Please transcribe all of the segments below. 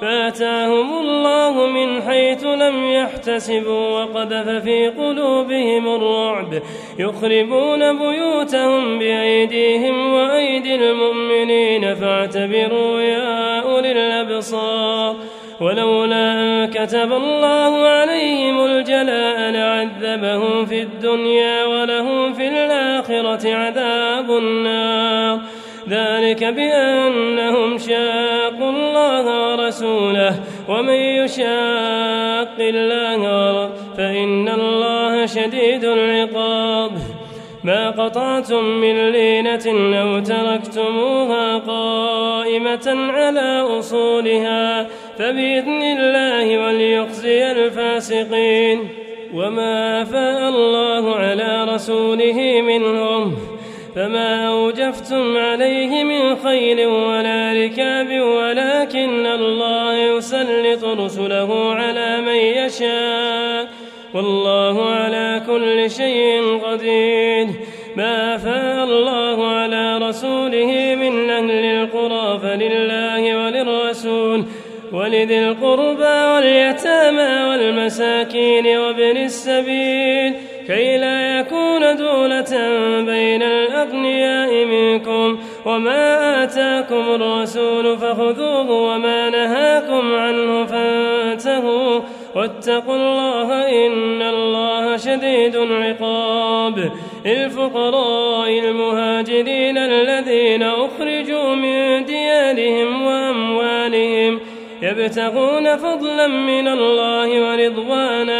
فاتاهم الله من حيث لم يحتسبوا وقذف في قلوبهم الرعب. يخربون بيوتهم بأيديهم وأيدي المؤمنين. فاعتبروا يا أولي الأبصار. ولولا أن كتب الله عليهم الجلاء لعذبهم في الدنيا ولهم في الآخرة عذاب النار. ذلك بأنهم شاقوا الله ورسوله ومن يشاق الله فإن الله شديد العقاب. ما قطعتم من لينة أو تركتموها قائمة على أصولها فبإذن الله وليخزي الفاسقين. وما أفاء الله على رسوله منهم فما أوجفتم عليه من خيل ولا ركاب ولكن الله يسلط رسله على من يشاء. والله على كل شيء قدير. ما أفاء الله على رسوله من أهل القرى فلله وللرسول. ولذي القربى واليتامى والمساكين وابن السبيل. كي لا يكون دولة بين الأغنياء منكم وما آتاكم الرسول فخذوه وما نهاكم عنه فانتهوا واتقوا الله إن الله شديد العقاب الفقراء المهاجرين الذين أخرجوا من ديارهم وأموالهم يبتغون فضلا من الله ورضوانا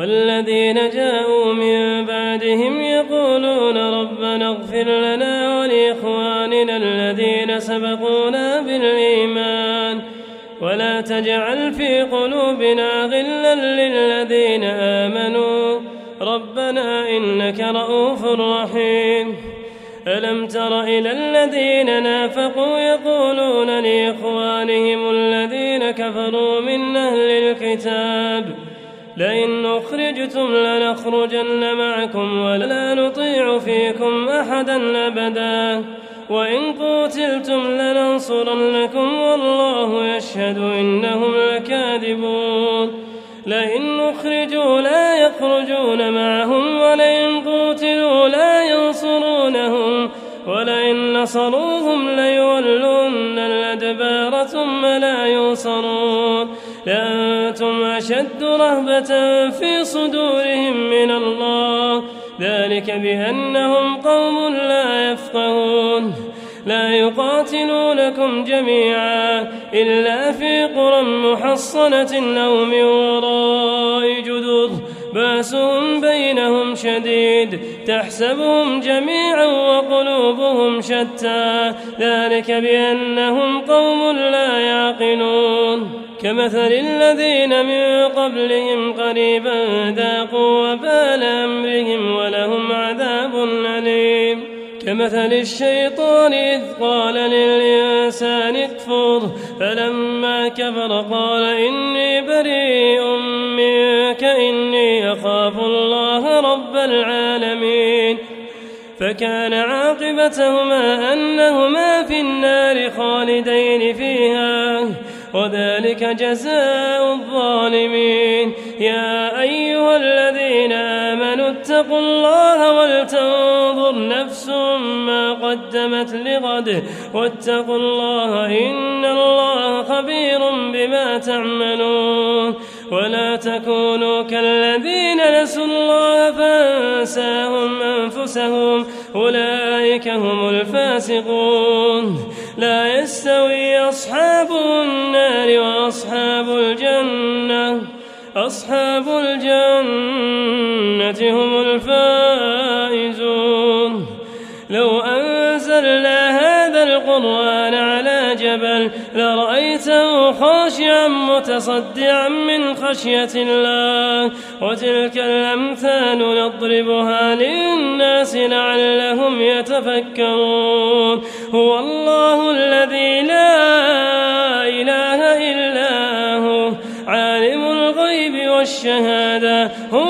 والذين جاءوا من بعدهم يقولون ربنا اغفر لنا ولإخواننا الذين سبقونا بالإيمان ولا تجعل في قلوبنا غلا للذين آمنوا ربنا إنك رؤوف رحيم. ألم تر إلى الذين نافقوا يقولون لإخوانهم الذين كفروا من أهل الكتاب لئن أخرجتم لنخرجن معكم ولا نطيع فيكم أحدا أبدا. وإن قتلتم لننصرنكم والله يشهد إنهم لكاذبون. لئن أخرجوا لا يخرجون معهم ولئن قتلوا لا ينصرونهم ولئن نصروهم ليولون الأدبار ثم لا ينصرون. لأنتم أشد رهبة في صدورهم من الله. ذلك بأنهم قوم لا يفقهون. لا يقاتلونكم جميعا إلا في قرى محصنة أو من وراء جدر. بأسهم بينهم شديد. تحسبهم جميعا وقلوبهم شتى. ذلك بأنهم قوم لا يعقلون. كمثل الذين من قبلهم قريبا ذاقوا وبال أمرهم ولهم عذاب أليم. كمثل الشيطان إذ قال للإنسان اكفر فلما كفر قال إني بريء منك إني أخاف الله رب العالمين. فكان عاقبتهما أنهما في النار خالدين فيها. وذلك جزاء الظالمين. يا أيها الذين آمنوا اتقوا الله ولتنظر نفس ما قدمت لغد. واتقوا الله إن الله خبير بما تعملون. ولا تكونوا كالذين نسوا الله فانساهم أنفسهم. أولئك هم الفاسقون. لا يستوي أصحاب النار وأصحاب الجنة. أصحاب الجنة هم الفائزون. لو أنزلنا هذا القرآن على جبل لرأيته خاشعا متصدعا من خشية الله وتلك الأمثال نضربها للناس لعلهم يتفكرون. هو الله الذي لا إله إلا هو عالم الغيب والشهادة هو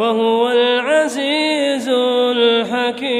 وهو العزيز الحكيم.